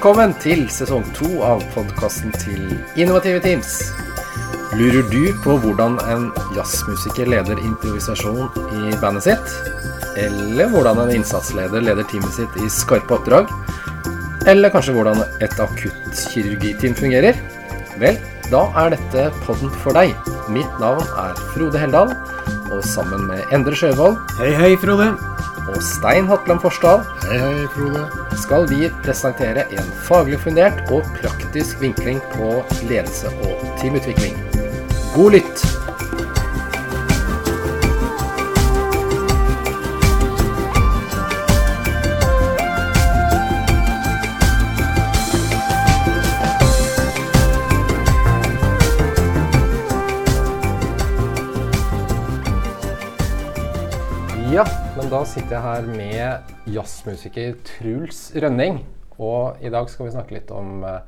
Velkommen til sesong to av podkasten til Innovative Teams. Lurer du på hvordan en jazzmusiker leder improvisasjon i bandet sitt? Eller hvordan en innsatsleder leder teamet sitt i skarpe oppdrag? Eller kanskje hvordan et akuttkirurgiteam fungerer? Vel, da er dette podden for deg. Mitt navn er Frode Heldal, og sammen med Endre Sjøvold Hei, hei, Frode. og Stein Hatland Forsdal Hei, hei, Frode. Skal vi presentere en faglig fundert og praktisk vinkling på ledelse og teamutvikling. God lytt! Da sitter jeg her med jazzmusiker Truls Rønning. Og i dag skal vi snakke litt om eh,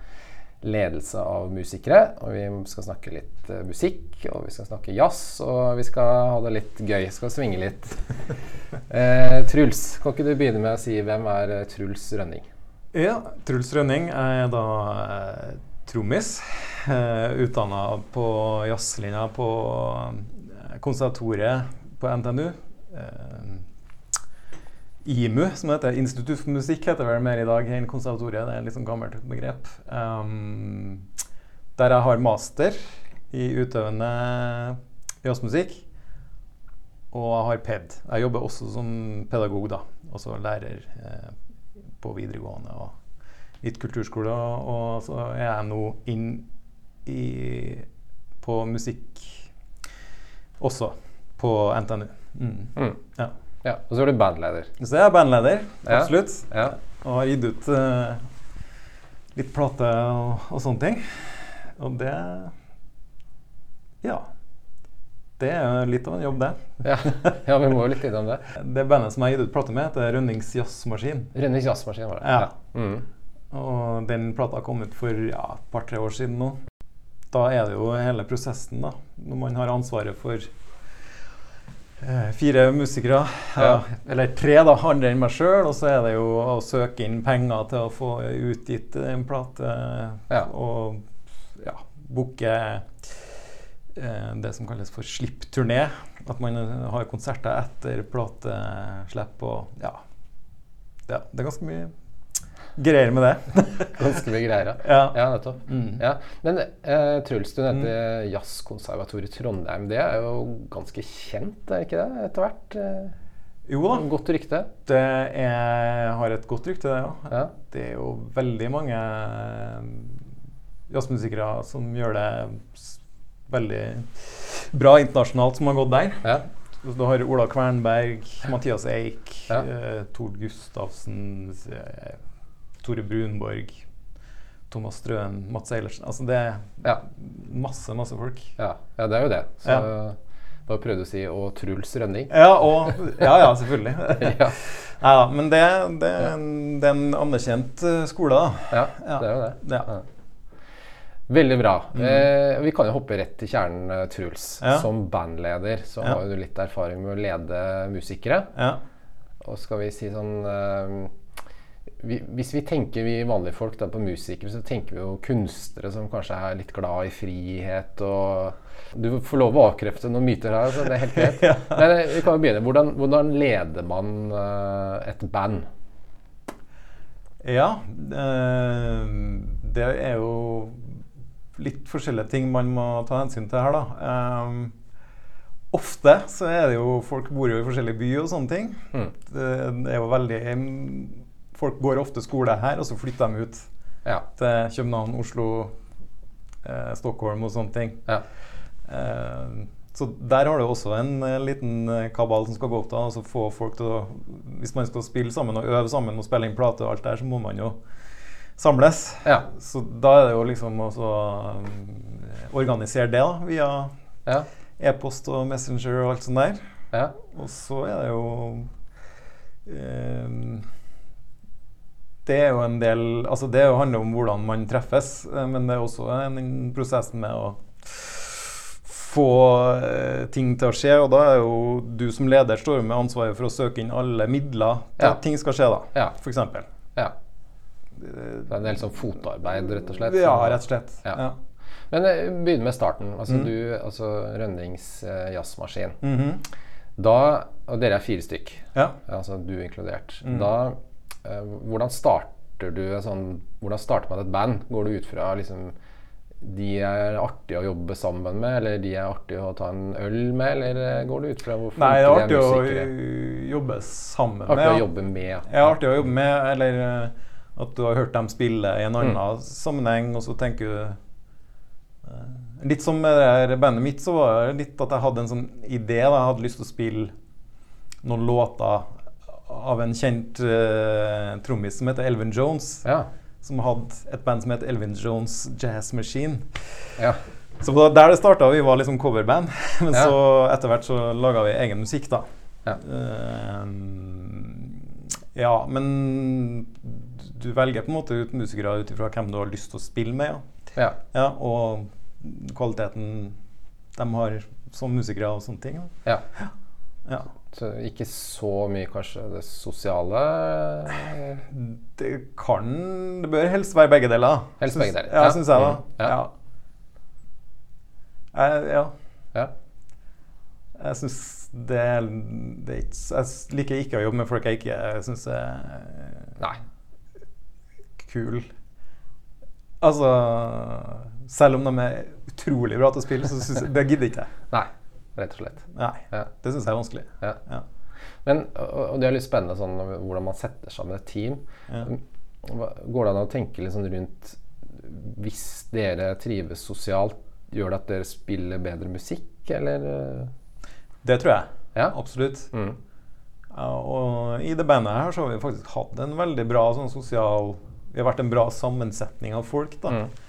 ledelse av musikere. Og vi skal snakke litt eh, musikk, og vi skal snakke jazz, og vi skal ha det litt gøy. Skal svinge litt. Eh, Truls, kan ikke du begynne med å si hvem er eh, Truls Rønning? Ja, Truls Rønning er da eh, trommis. Eh, Utdanna på jazzlinja på konservatoriet på NTNU. Eh, IMU, som heter Institutt for musikk, heter vel mer i dag enn konservatoriet. Det er et litt sånn gammelt begrep. Um, der jeg har master i utøvende jazzmusikk. Og jeg har PED. Jeg jobber også som pedagog, da. Også lærer eh, på videregående og litt kulturskole. Og så er jeg nå inn i, på musikk også på NTNU. Mm. Mm. Ja. Ja, Og så er du bandleder. Så jeg er bandleder, absolutt. Ja. Og har gitt ut uh, litt plate og, og sånne ting. Og det Ja. Det er jo litt av en jobb, det. Ja. ja, vi må jo litt innom det. Det bandet som jeg har gitt ut plate med, heter Rønnings Jazzmaskin. Rønnings jazzmaskin var det. Ja. Mm. Og den plata kom ut for ja, et par-tre år siden nå. Da er det jo hele prosessen, da. Når man har ansvaret for fire musikere. Ja. Eller tre, da. Andre enn meg sjøl. Og så er det jo å søke inn penger til å få utgitt en plate. Ja. Og ja, booke eh, det som kalles for slippturné. At man eh, har konserter etter plateslipp og ja. ja. Det er ganske mye greier med det. Ganske mye greier, ja. Ja. Ja, nettopp. Mm. Ja. Men eh, Truls, du nevnte Jazzkonservatoriet Trondheim. Det er jo ganske kjent, er ikke det? Etter hvert? Eh, Jo da, godt rykte. det er, har et godt rykte, det ja. Ja. Det er jo veldig mange eh, jazzmusikere som gjør det veldig bra internasjonalt, som har gått der. ja. Du har Ola Kvernberg, Mathias Eik, Ja. eh, Tord Gustavsen, eh, Tore Brunborg, Thomas Strøen, Mats Eilertsen. Altså det er Ja. masse, masse folk. Ja. ja, det er jo det. Så Ja. bare prøvde å si 'og Truls Rønning'. Ja, og, ja, ja selvfølgelig. ja. ja. men det, det, er en, det er en anerkjent eh, skole, da. ja, det er jo det. Ja. Veldig bra. Eh, vi kan jo hoppe rett til kjernen, eh, Truls. Som bandleder så har du litt erfaring med å lede musikere. Ja. Og skal vi si sånn eh, vi, Hvis vi tenker vi vanlige folk da, på musikere, så tenker vi jo kunstnere som kanskje er litt glad i frihet og Du får lov å avkrefte noen myter her, så det er helt greit. Ja. Men vi kan jo begynne. Hvordan, hvordan leder man uh, et band? Ja, eh, det er jo litt forskjellige ting man må ta hensyn til her, da. Eh, ofte så er det jo Folk bor jo i forskjellige byer og sånne ting. Mm. Det, det er jo veldig Folk går ofte skole her, og så flytter de ut Ja. til København, Oslo, eh, Stockholm og sånne ting. ja. Eh, så der har du også en eh, liten eh, kabal som skal gå opp. da, altså få folk til å, Hvis man skal spille sammen og øve sammen og spille inn plate, og alt der, så må man jo samles. Ja. Så da er det jo liksom også eh, organisere det da, via Ja. e-post og Messenger og alt sånt der. ja. Og så er det jo eh, Det er jo en del Altså det handler om hvordan man treffes, eh, men det er også en, prosess med å få eh, ting til å skje. Og da er jo du som leder står med ansvaret for å søke inn alle midler til Ja. at ting skal skje, da. Ja. Eksempel. Ja. eh, Det er en del sånn fotarbeid, rett og slett? Ja, rett og slett. Ja. Ja. Men begynn med starten. Altså Mm. du, altså Rønnings eh, jazzmaskin. Mhm. Da, og dere er fire stykk, ja. altså du inkludert. Mm. Da, hvordan starter du en sånn Hvordan starter man et band? Går du ut fra liksom de er artige å jobbe sammen med, eller de er artige å ta en øl med, eller eh, går du ut fra hvor Nei, det er flinke artig de å musikere? ø, jobbe sammen Artig med. å jobbe med. Ja, artig å jobbe med, eller eh, at du har hørt dem spille i en annen Mm. sammenheng, og så tenker du eh, Litt som med det bandet mitt, så var det litt at jeg hadde en sånn idé. Da. Jeg hadde lyst til å spille noen låter av en kjent uh, trommis som heter Elvin Jones. Ja. Som hadde et band som het Elvin Jones Jazz Machine. ja. Så da, der det starta. Vi var liksom coverband. Men Ja. så etter hvert så laga vi egen musikk, da. Ja. Uh, ja, men du velger på en måte ut musikere ut ifra hvem du har lyst til å spille med. Ja. ja. Ja, og kvaliteten de har som musikere og sånne ting. da. ja. Ja. Så ikke så mye kanskje det sosiale Det kan Det bør helst være begge deler. Helst begge deler, Ja, ja. syns jeg, da. Mm, ja. Ja. Jeg, ja. Ja. Jeg syns det, det Jeg liker ikke å jobbe med folk jeg ikke syns er Nei. kul. Altså Selv om de er utrolig bra til å spille, så syns jeg Det gidder ikke jeg. Nei, rett og slett. Nei. Ja. Det syns jeg er vanskelig. Ja. Ja. Men, og, og det er litt spennende sånn, hvordan man setter sammen et team. Ja. Går det an å tenke litt sånn rundt Hvis dere trives sosialt, gjør det at dere spiller bedre musikk, eller? Det tror jeg. Ja. Absolutt. Mm. Og i det bandet her så har vi faktisk hatt en veldig bra sånn sosial Vi har vært en bra sammensetning av folk, da. Mm.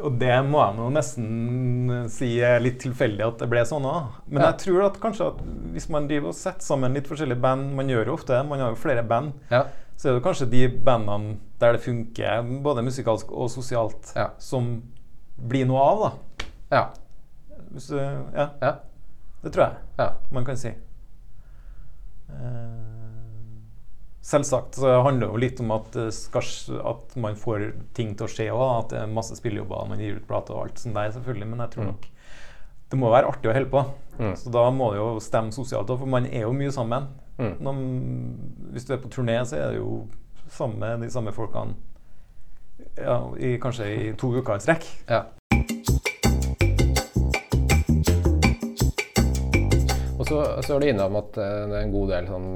Og det må jeg nå nesten si er litt tilfeldig at det ble sånn òg. Men Ja. jeg tror at kanskje at hvis man driver og setter sammen litt forskjellige band Man gjør jo ofte man har jo flere band. Ja. Så er det kanskje de bandene der det funker både musikalsk og sosialt, Ja. som blir noe av, da. Ja. Hvis, ja, Ja. det tror jeg ja. man kan si. Eh, Selvsagt så handler det jo litt om at, skal, at man får ting til å skje òg. At det er masse spillejobber, man gir ut plate og alt sånt der, selvfølgelig. Men jeg tror Mm. nok det må være artig å holde på. Mm. Så da må det jo stemme sosialt òg, for man er jo mye sammen. Mm. Når, hvis du er på turné, så er det jo sammen med de samme folkene ja, i, kanskje i to uker i strekk. ja. Og så, så er du innom at eh, det er en god del sånn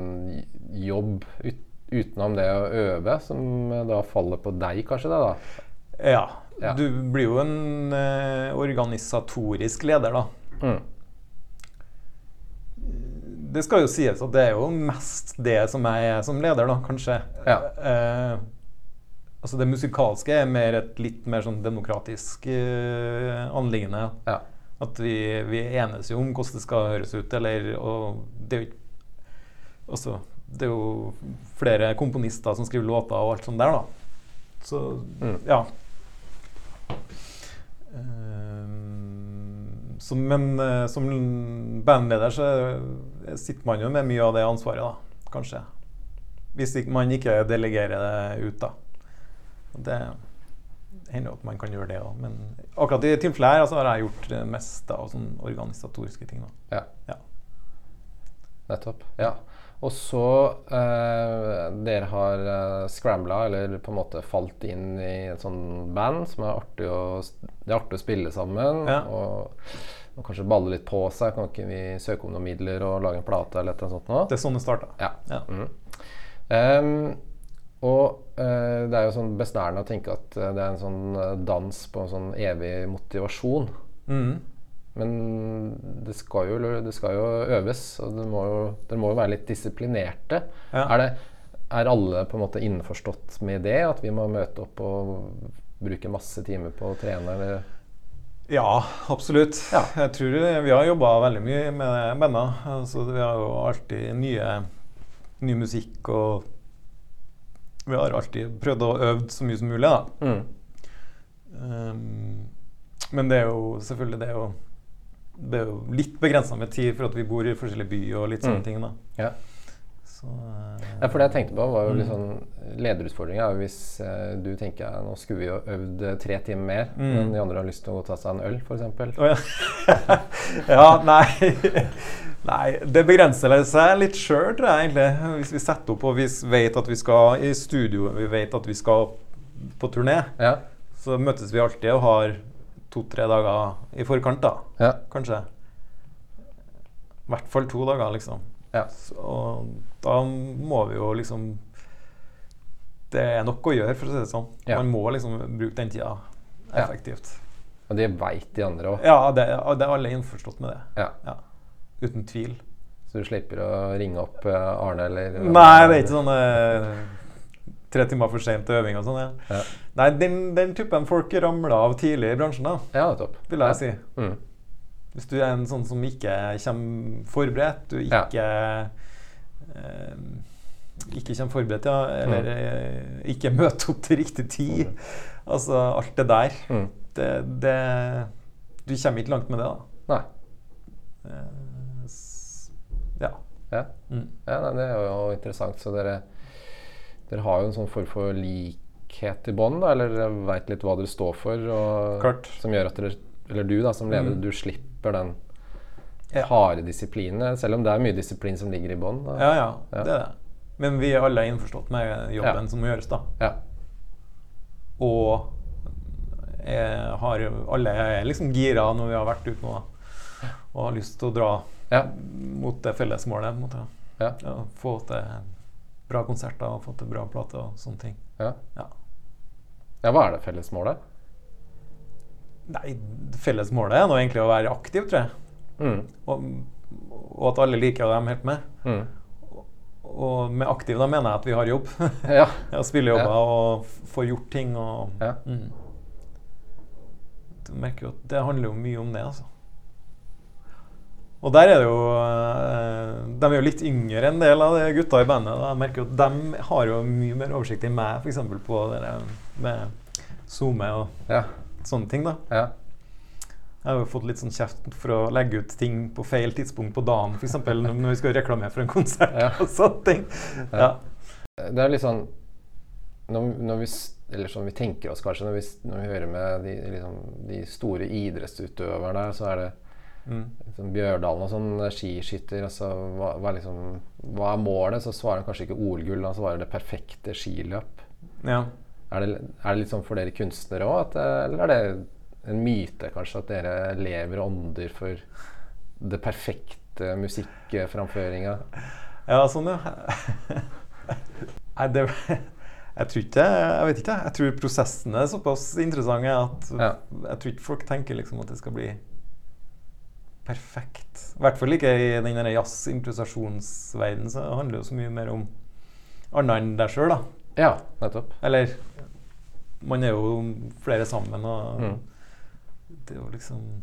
jobb ut, utenom det å øve, som da faller på deg, kanskje? det da? Ja. Ja. Du blir jo en eh, organisatorisk leder, da. Mm. Det skal jo sies at det er jo mest det som jeg er som leder, da, kanskje. Ja. Eh, altså det musikalske er mer et litt mer sånn demokratisk eh, anliggende. Ja. At vi, vi enes jo om hvordan det skal høres ut, eller Og det er jo ikke Altså, det er jo flere komponister som skriver låter og alt sånt der, da. Så Mm. ja. Ehm, så, men uh, som bandleder så sitter man jo med mye av det ansvaret, da. Kanskje. Hvis man ikke delegerer det ut, da. Det hender jo at man kan gjøre det òg, men akkurat i tilfellet her altså, har jeg gjort det meste av sånne organisatoriske ting. Da. Ja. Ja. Nettopp. Ja. Og så eh, Dere har eh, scrambla, eller på en måte falt inn i et sånn band som er artig å, det er artig å spille sammen. Ja. Og, og kanskje balle litt på seg. Kan ikke vi søke om noen midler og lage en plate eller et sånt nå? Det er sånn det starta. Ja. Ja. Mm. Um, og eh, det er jo sånn besnærende å tenke at eh, det er en sånn eh, dans på en sånn evig motivasjon. Mm. Men det skal jo, det skal jo øves, og det må må jo være litt disiplinerte. Ja. Er, det, er alle på en måte innforstått med det? At vi må møte opp og bruke masse timer på å trene? Eller? Ja, absolutt. Ja. Jeg tror vi har jobba veldig mye med banda. Altså, vi har jo alltid nye, ny musikk og Vi har alltid prøvd å øve så mye som mulig, da. Mm. Um, men det er jo selvfølgelig det er jo, det er jo litt begrensa med tid for at vi bor i forskjellige byer og litt sånne Mm. ting. da Ja. Så eh, Ja, for det jeg tenkte på, var jo litt Mm. sånn Lederutfordringa er jo hvis eh, du tenker ja, nå skulle vi jo øvd eh, tre timer mer, Mm. men de andre har lyst til å gå og ta seg en øl, f.eks. Oh, ja. ja, nei Nei, det begrenser seg litt sjøl, tror jeg egentlig. Hvis vi setter opp og vi vet at vi skal i studio, vi vet at vi skal på turné, Ja. så møtes vi alltid og har to-tre dager i forkant, da. Ja. Kanskje. I hvert fall to dager, liksom. ja. Så, da må vi jo liksom Det er nok å gjøre, for å si det sånn. Ja. Man må liksom bruke den tida Ja. effektivt. Og det veit de andre òg. Ja, det, det er alle innforstått med det. Ja. Ja. Uten tvil. Så du slipper å ringe opp eh, Arne eller Nei, det er ikke sånn eh, tre timer for sent til øving og sånn. Ja. Nei, den, den typen folk ramler av tidlig i bransjen, da, ja topp. vil jeg si. Mm. Hvis du er en sånn som ikke kommer forberedt, du ikke eh, Ikke kommer forberedt, ja, eller eh, ikke møter opp til riktig tid. Altså alt det der. Mm. Det, det Du kommer ikke langt med det, da. Nei. Eh, s- ja. Ja. Mm. ja nei, det er jo interessant. Så dere, dere har jo en sånn form for likhet i bånn? Eller veit litt hva dere står for? Og. Som gjør at dere, eller du da, som leder, Mm. du slipper den harde disiplinen. Selv om det er mye disiplin som ligger i bånn. ja, ja, Ja. det er det. Men vi er alle innforstått med jobben Ja. som må gjøres, da. Ja. Og har, alle er liksom gira når vi har vært ute nå da, og har lyst til å dra Ja. mot det felles målet. på en måte. Ja. Ja, få til bra konserter og få til bra plater og sånne ting. Ja. Ja. hva er det fellesmålet? Nei, felles målet er nå egentlig å være aktiv, tror jeg. Mm. Og, og at alle liker være helt med. Mm. Og med aktiv da mener jeg at vi har jobb. Ja. ja, spillejobber Ja. og får gjort ting og Ja. mm. Du merker jo at det handler jo mye om det, altså. Og der er det jo eh, De er jo litt yngre enn en del av de gutta i bandet. Da. Jeg merker jo at de har jo mye mer oversikt enn meg, f.eks. på det der med SoMe og Ja. sånne ting. da ja. Jeg har jo fått litt sånn kjeft for å legge ut ting på feil tidspunkt på dagen, f.eks. når vi skal reklamere for en konsert Ja. og sånne ting. Ja. Det er litt sånn når, når vi, eller som vi tenker oss kanskje Når vi, når vi hører med de, liksom, de store idrettsutøverne, så er det Mm. Bjørdalen og sånn eh, skiskytter. Altså, hva, hva, liksom, hva er målet? Så svarer han kanskje ikke OL-gull, han svarer det perfekte skiløp. ja. Er det, er det litt sånn for dere kunstnere òg? Eller er det en myte kanskje at dere lever og ånder for det perfekte musikkframføringa? Ja, sånn, ja. Nei, det Jeg tror ikke Jeg vet ikke. Jeg tror prosessen er såpass interessant at Ja. jeg tror ikke folk tenker liksom at det skal bli perfekt. I hvert fall ikke i den jazz-improvisasjonsverdenen. Så det handler jo så mye mer om annet enn deg sjøl, da. Ja, nettopp. Eller Man er jo flere sammen, og Mm. det er jo liksom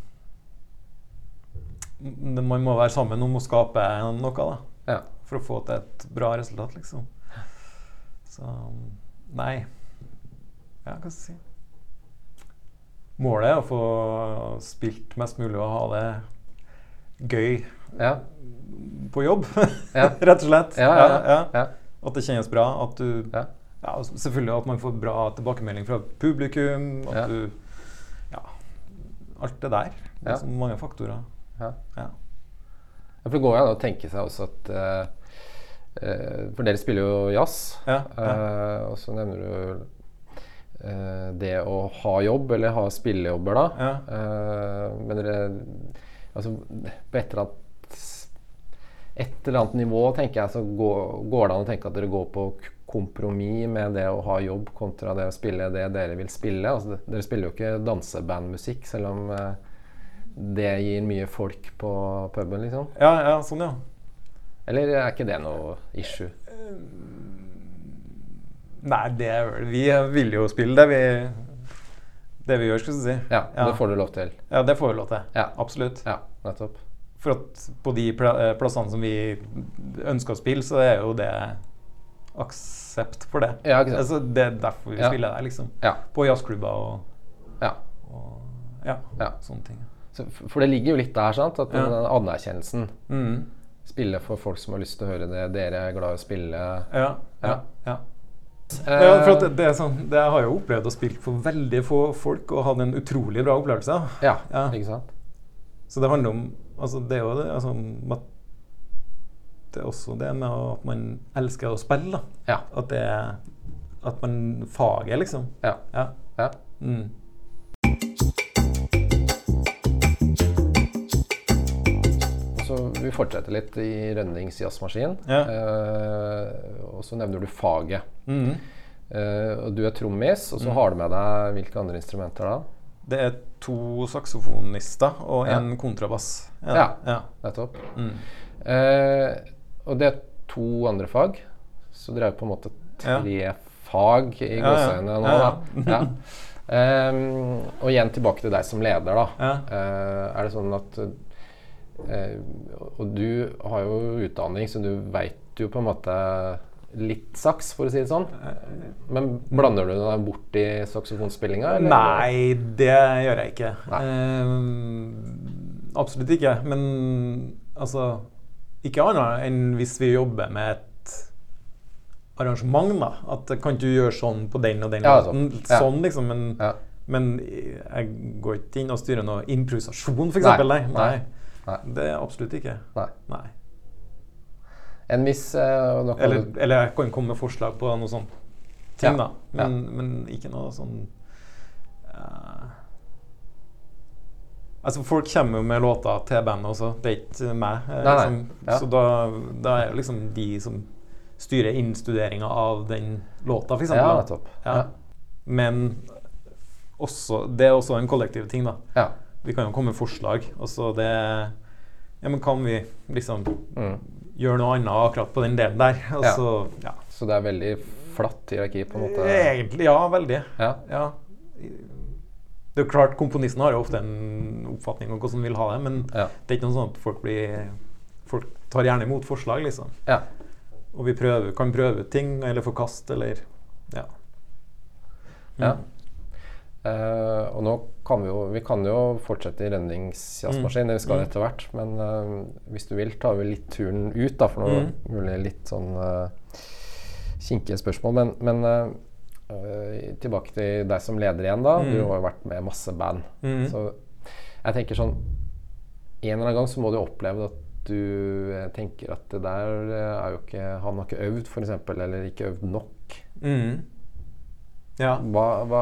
Man må være sammen om å skape noe, da Ja. for å få til et bra resultat, liksom. Så nei. Ja, hva skal jeg si? Målet er å få spilt mest mulig og ha det gøy Ja. på jobb, Ja. rett og slett. Ja, ja, ja. ja. At det kjennes bra. At du Selvfølgelig at man får bra tilbakemelding fra publikum. At Ja. du Ja. Alt det der. Er mange faktorer. ja. For det går jo an å tenke seg også at uh, For dere spiller jo jazz. Ja, ja. eh, og så nevner du det å ha jobb, eller ha spillejobber, da. Men dere Altså på et eller annet et eller annet nivå tenker jeg, så går, går det an å tenke at dere går på kompromiss med det å ha jobb kontra det å spille det dere vil spille. Altså, dere spiller jo ikke dansebandmusikk, selv om eh, det gir mye folk på puben, liksom. ja, ja, sånn, ja. Eller er ikke det noe issue? Nei, det er Vi vil jo spille det vi Det vi gjør, skal vi si. Ja, Ja. det får du lov til. Ja, det får vi lov til. Ja. Absolutt. Ja, nettopp. For at på de eh, plassene som vi ønsker å spille, så er jo det aksept for det. Ja, ikke sant. Altså, det er derfor vi Ja. spiller der, liksom. Ja. På jazzklubber og, ja. og ja, Ja. sånne ting. Så, for det ligger jo litt der, sant? At den anerkjennelsen Mm. Spille for folk som har lyst til å høre det. Dere er glad i å spille. Ja. ja, Ja. Eh, Ja, for at det, det, er sånn, det har jeg jo opplevd å spille for veldig få folk og hatt en utrolig bra opplevelse. ja, Ja. ikke sant? Så det handler om altså Det er jo det altså, Det er også det med at man elsker å spille. da Ja. At det At man Faget, liksom. Ja. Ja. ja. Mm. Vi fortsetter litt i Rønnings jazzmaskin. Ja. Eh, og så nevner du faget. Mm. Eh, og du er trommis, og så har du med deg hvilke andre instrumenter da? Det er to saksofonister og Ja. en kontrabass. Ja. ja. Nettopp. Mm. Eh, og det er to andre fag, så dere er på en måte tre fag i Ja, ja. gåseøynene nå. Ja, Da. Ja. Ehm, og igjen tilbake til deg som leder, da. Ja. Eh, er det sånn at Og du har jo utdanning, så du veit jo på en måte litt saks, for å si det sånn. Men blander du deg bort i saksofonspillinga? Nei, det gjør jeg ikke. Eh, absolutt ikke. Men altså Ikke annet enn hvis vi jobber med et arrangement, da. At kan du gjøre sånn på den og den Ja, måten? sånn. Ja. Sånn, liksom. Men, Ja. men jeg går ikke inn og styrer noe improvisasjon, f.eks. Nei. Nei. Nei. Nei. Det er absolutt ikke. Nei. Nei. En viss uh, og Eller, eller jeg kan komme med forslag på noe sånt ting, Ja, da. Men, men ikke noe sånn uh, Altså, folk kommer jo med låter til bandet også. Det er ikke meg. eh, Nei. Liksom. Ja. Så da, da er det liksom de som styrer innstuderinga av den låta, f.eks. Ja, nettopp. Ja. Ja. Men også, det er også en kollektiv ting, da. Vi kan jo komme med forslag. Og så det Ja, men kan vi liksom Mm. gjøre noe annet akkurat på den delen der? Og Ja. så Ja. Så det er veldig flatt hierarki, på en måte? Egentlig, ja. Veldig. Ja. Ja. Det er jo klart, Komponisten har jo ofte en oppfatning om hvordan han vil ha det, men Ja. det er ikke noe sånn at folk blir Folk tar gjerne imot forslag, liksom. ja. Og vi prøver, kan prøve ut ting, eller forkaste, eller Ja. Ja. Mm. Eh, og nå kan vi jo Vi kan jo fortsette i Rønnings jazzmaskin, det vi skal Mm. etter hvert. Men uh, hvis du vil, tar vi litt turen ut, da, for noe Mm. mulig litt sånn uh, kinkige spørsmål. Men, men eh, tilbake til deg som leder igjen, da. Mm. Du har jo vært med masse band. Mm. Så jeg tenker sånn En eller annen gang så må du oppleve at du tenker at det der er jo ikke Han har ikke øvd, f.eks., eller ikke øvd nok. Mm. Ja. Hva, hva,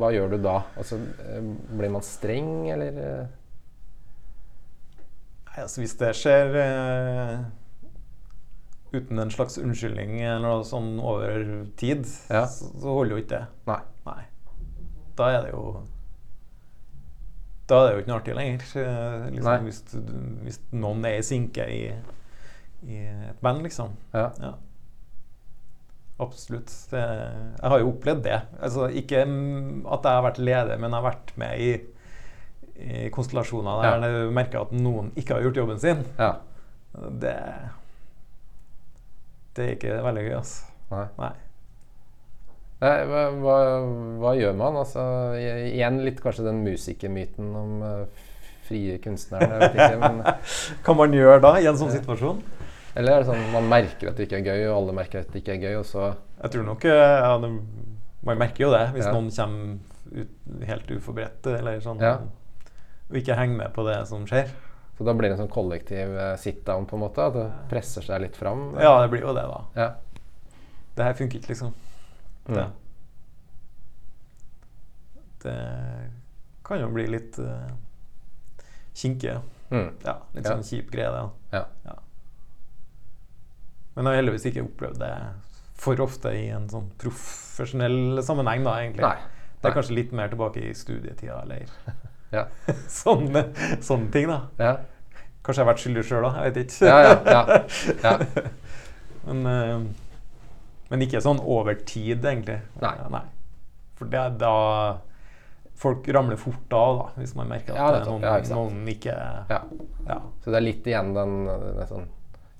hva gjør du da? Altså, eh, blir man streng, eller? eh? Nei, altså Hvis det skjer uh, uten en slags unnskyldning eller noe sånn over tid, Ja. så, så holder jo ikke det. Nei. Nei. Da er det jo Da er det jo ikke noe artig lenger. Liksom, hvis, hvis noen er i sinke i, i et band, liksom. Ja. Ja. Absolutt. Det, jeg har jo opplevd det. Altså, ikke at jeg har vært leder, men jeg har vært med i, i konstellasjoner der Ja. du merker at noen ikke har gjort jobben sin. ja. Det Det er ikke veldig gøy, altså. Nei. Nei. Nei, hva, hva, gjør man? Altså, igjen litt kanskje den musikermyten om uh, frie kunstnere. Hva man gjøre da i en sånn situasjon? Eller er det sånn man merker at det ikke er gøy, og alle merker at det ikke er gøy, og så Jeg tror nok eh, ja, det, Man merker jo det hvis Ja. noen kommer ut, helt uforberedt eller sånn Ja. og ikke henger med på det som skjer. Så da blir det en sånn kollektiv eh, sit-down, på en måte? At det presser seg litt fram? Ja, det blir jo det, da. Ja. Det her funker ikke, liksom. Det. Mm. det kan jo bli litt uh, kinkig. ja. Mm. Ja, litt Ja. sånn kjip greie, det. da. Ja. Men jeg har heldigvis ikke opplevd det for ofte i en sånn profesjonell sammenheng, da, egentlig. Nei. Det er kanskje litt mer tilbake i studietida, eller Ja. sånne, sånne ting, da. Ja. Kanskje jeg har vært skyldig sjøl, da. Jeg vet ikke. Ja, ja, ja. ja. men, eh, men ikke sånn over tid, egentlig. Nei. Ja, For det er da Folk ramler fort av, da, hvis man merker at noen, noen ikke ja. ja. Så det er litt igjen den, den sånn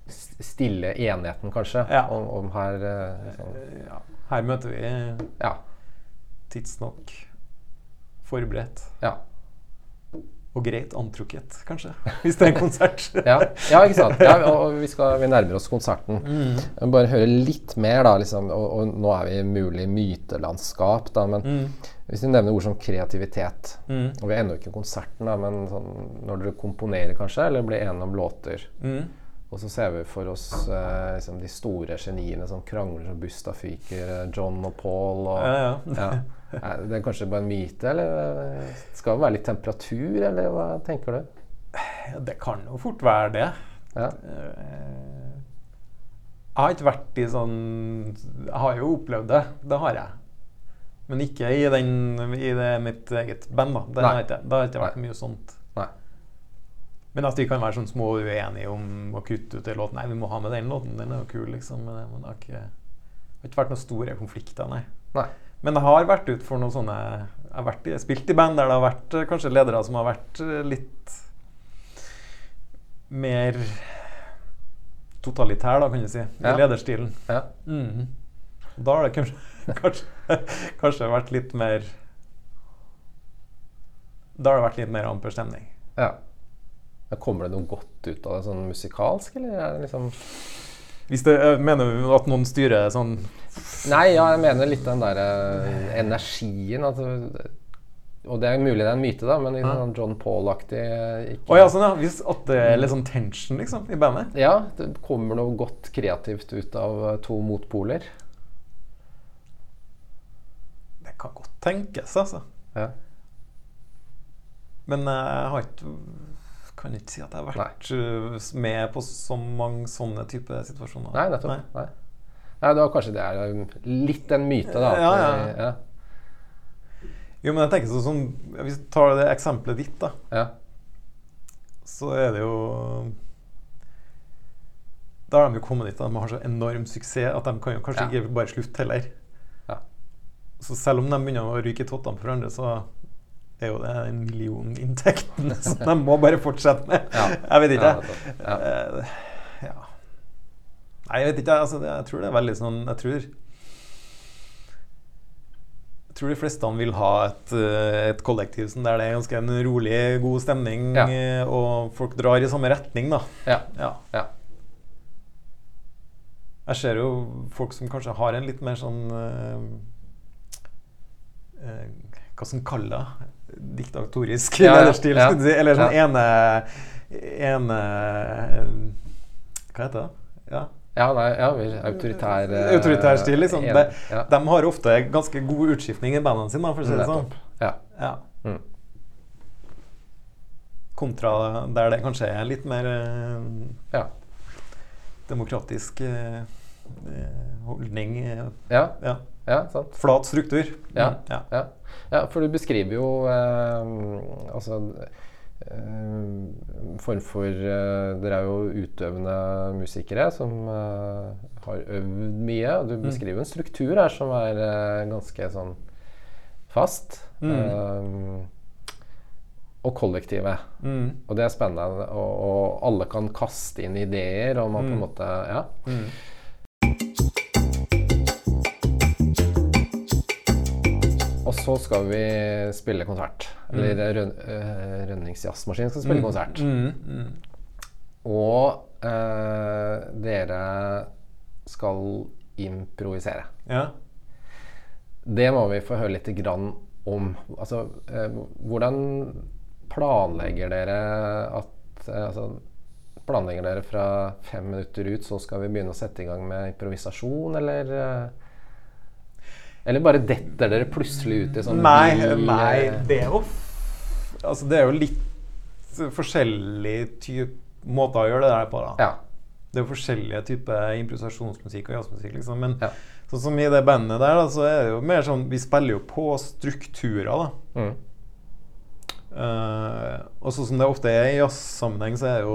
stille enigheten, kanskje, Ja. om, om her sånn. ja. Her møter vi Ja. tidsnok forberedt. ja. og greit antrukket, kanskje. Hvis det er en konsert. Ja, ja ikke sant. Ja, og vi, skal, vi nærmer oss konserten. Mm. bare høre litt mer, da. Liksom, og, og nå er vi i mulig mytelandskap, da. Men hvis vi nevner ord som kreativitet Mm. Og vi er ennå ikke i konserten, da, men sånn, når dere komponerer, kanskje, eller blir enige om låter Mm. Og så ser vi for oss eh, liksom de store geniene som krangler som busta fyker, eh, John og Paul og Ja, ja. ja. Er Det er kanskje bare en myte, eller eh, skal det være litt temperatur, eller hva tenker du? Det kan jo fort være det. Ja. Eh, Jeg har ikke vært i sånn Jeg har jo opplevd det. Det har jeg. Men ikke i, den, i det, mitt eget band. da. Det har ikke, det har ikke vært mye sånt. Men at de kan være sånn små uenige om å kutte ut en låt. Nei, vi må ha med den låten. Den er jo kul, liksom. Men, det har ikke, det har ikke vært noen store konflikter, nei. Nei. Men det har vært ut for noen sånne Jeg har vært i, spilt i band der det har vært eh, kanskje ledere som har vært eh, litt mer totalitær, da, kan du si. I lederstilen. Ja. Mhm. Da har det kanskje, kanskje, kanskje vært litt mer Da har det vært litt mer amper stemning. ja. Men Kommer det noe godt ut av det sånn musikalsk, eller er det liksom Hvis det, eh, mener du at noen styrer sånn Nei, ja, jeg mener litt den derre energien. Altså, og det er mulig det er en myte, da, men liksom, sånn John Paul-aktig eh, ikke- Å ja, sånn ja. Hvis at det er litt sånn tension, liksom, i bandet? Ja, det kommer noe godt kreativt ut av eh, to motpoler. Det kan godt tenkes, altså. Ja. Men jeg har ikke kan ikke si at jeg har vært Nei. med på så mange sånne type situasjoner. Nei, nettopp. Nei. Nei, det var kanskje det er litt en myte, da. Ja, ja. ja. Jo, men jeg tenker sånn som Hvis vi tar det eksempelet ditt, da, ja. så er det jo Da har de jo kommet dit at de har så enorm suksess at de kan jo kanskje Ja. ikke bare slutte heller. Ja. Så selv om de begynner å ryke i tottene for hverandre, så er jo det en millioninntekten som de må bare fortsette med. Ja. Jeg vet ikke. Ja. Ja. Eh, ja. Nei, jeg vet ikke. Altså, det, jeg tror det er veldig sånn Jeg tror Jeg tror de fleste vil ha et, eh, et kollektiv som der det er ganske en rolig, god stemning, eh, og folk drar i samme retning, da. Ja. Ja. ja. Jeg ser jo folk som kanskje har en litt mer sånn uh, uh, Hva skal en kalle det? Diktatorisk Ja, ja, lederstil, ja. skulle si. Eller sånn Ja. ene, ene Hva heter det? Ja. Ja, nei, ja, autoritær eh, Autoritær stil, liksom. en- De, ja. de har ofte ganske god utskiftning i bandene sine, for å si det sånn. Ja. Ja. Mm. Kontra der det kanskje er litt mer eh, Ja. demokratisk eh, eh, holdning. eh, Ja. Ja. Flat struktur. Ja. Mm, ja. Ja. ja, for du beskriver jo eh, altså eh, form for eh, Dere er jo utøvende musikere som eh, har øvd mye. og Du Mm. beskriver jo en struktur her som er eh, ganske sånn fast. Mm. Eh, og kollektivet. Mm. Og det er spennende. Og, og alle kan kaste inn ideer, og man på en Mm. måte Ja. Og så skal vi spille konsert. Eller mm. uh, Rønnings jazzmaskin skal spille konsert. Mm. Mm. Og eh, dere skal improvisere. Ja. Det må vi få høre litt grann om. Altså, eh, hvordan planlegger dere at eh, altså, Planlegger dere fra fem minutter ut, så skal vi begynne å sette i gang med improvisasjon, eller eh, Eller bare detter dere plutselig ut i sånn Nei, nei, det er jo Altså, det er jo litt forskjellig type måter å gjøre det der på, da. Ja. Det er jo forskjellige typer improvisasjonsmusikk og jazzmusikk, liksom. Men Ja. sånn som i det bandet der, da, så er det jo mer sånn Vi spiller jo på strukturer, da. Mm. Uh, og sånn som det ofte er i jazzsammenheng, så er det jo